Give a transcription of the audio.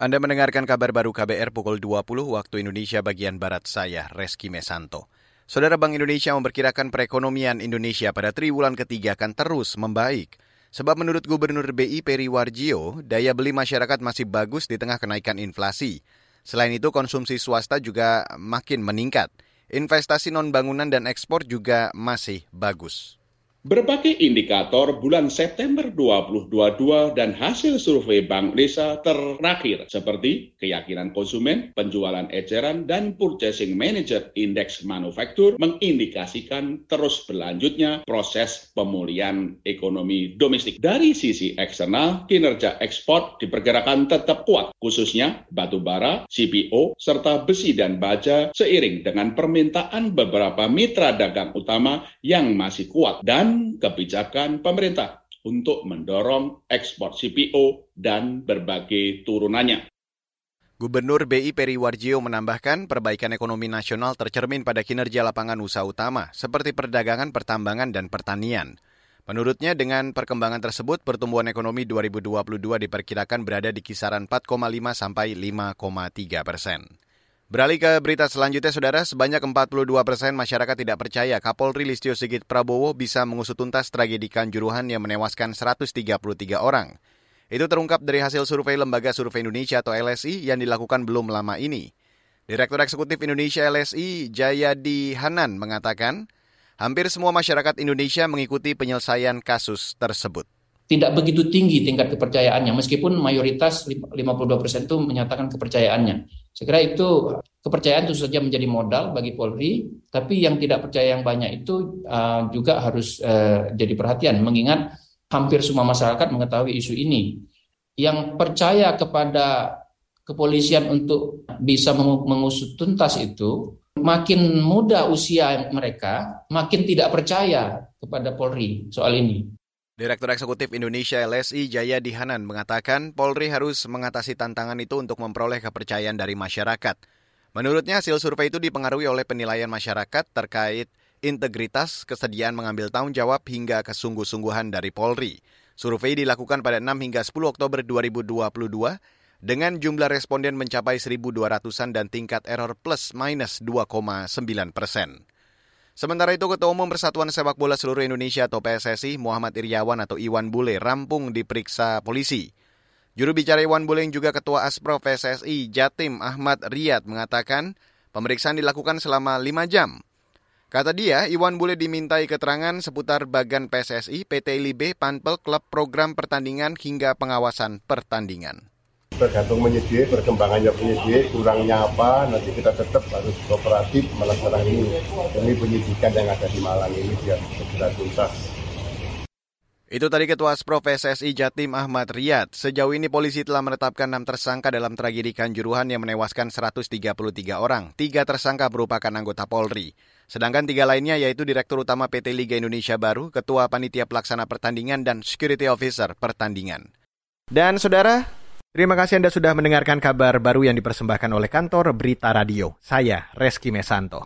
Anda mendengarkan kabar baru KBR pukul 20 waktu Indonesia bagian Barat saya, Reski Mesanto. Saudara Bank Indonesia memperkirakan perekonomian Indonesia pada triwulan ketiga akan terus membaik. Sebab menurut Gubernur BI Peri Warjio, daya beli masyarakat masih bagus di tengah kenaikan inflasi. Selain itu, konsumsi swasta juga makin meningkat. Investasi non-bangunan dan ekspor juga masih bagus. Berbagai indikator bulan September 2022 dan hasil survei Bank Indonesia terakhir seperti keyakinan konsumen, penjualan eceran, dan purchasing manager index manufaktur mengindikasikan terus berlanjutnya proses pemulihan ekonomi domestik. Dari sisi eksternal, kinerja ekspor diperkirakan tetap kuat, khususnya batu bara, CPO, serta besi dan baja seiring dengan permintaan beberapa mitra dagang utama yang masih kuat dan kebijakan pemerintah untuk mendorong ekspor CPO dan berbagai turunannya. Gubernur BI Peri Warjio menambahkan perbaikan ekonomi nasional tercermin pada kinerja lapangan usaha utama seperti perdagangan, pertambangan, dan pertanian. Menurutnya dengan perkembangan tersebut pertumbuhan ekonomi 2022 diperkirakan berada di kisaran 4,5 sampai 5,3 persen. Beralih ke berita selanjutnya, Saudara, sebanyak 42 persen masyarakat tidak percaya Kapolri Listio Sigit Prabowo bisa mengusut tuntas tragedi Kanjuruhan yang menewaskan 133 orang. Itu terungkap dari hasil survei Lembaga Survei Indonesia atau LSI yang dilakukan belum lama ini. Direktur Eksekutif Indonesia LSI, Jayadi Hanan, mengatakan, hampir semua masyarakat Indonesia mengikuti penyelesaian kasus tersebut tidak begitu tinggi tingkat kepercayaannya meskipun mayoritas 52% itu menyatakan kepercayaannya. Saya kira itu kepercayaan itu saja menjadi modal bagi Polri, tapi yang tidak percaya yang banyak itu uh, juga harus uh, jadi perhatian mengingat hampir semua masyarakat mengetahui isu ini. Yang percaya kepada kepolisian untuk bisa mengusut tuntas itu makin muda usia mereka, makin tidak percaya kepada Polri soal ini. Direktur Eksekutif Indonesia LSI Jaya Dihanan mengatakan Polri harus mengatasi tantangan itu untuk memperoleh kepercayaan dari masyarakat. Menurutnya hasil survei itu dipengaruhi oleh penilaian masyarakat terkait integritas, kesediaan mengambil tanggung jawab hingga kesungguh-sungguhan dari Polri. Survei dilakukan pada 6 hingga 10 Oktober 2022 dengan jumlah responden mencapai 1.200-an dan tingkat error plus minus 2,9 persen. Sementara itu, Ketua Umum Persatuan Sepak Bola Seluruh Indonesia atau PSSI, Muhammad Iriawan atau Iwan Bule, rampung diperiksa polisi. Juru bicara Iwan Bule yang juga Ketua Aspro PSSI, Jatim Ahmad Riyad, mengatakan pemeriksaan dilakukan selama lima jam. Kata dia, Iwan Bule dimintai keterangan seputar bagan PSSI, PT LIB, Panpel, klub program pertandingan hingga pengawasan pertandingan tergantung penyidik, perkembangannya penyidik, kurangnya apa, nanti kita tetap harus kooperatif melaksanakan ini demi penyidikan yang ada di Malang ini biar segera tuntas. Itu tadi Ketua Aspro PSSI Jatim Ahmad Riyad. Sejauh ini polisi telah menetapkan enam tersangka dalam tragedi Kanjuruhan yang menewaskan 133 orang. Tiga tersangka merupakan anggota Polri. Sedangkan tiga lainnya yaitu Direktur Utama PT Liga Indonesia Baru, Ketua Panitia Pelaksana Pertandingan, dan Security Officer Pertandingan. Dan saudara, Terima kasih Anda sudah mendengarkan kabar baru yang dipersembahkan oleh kantor Berita Radio. Saya Reski Mesanto.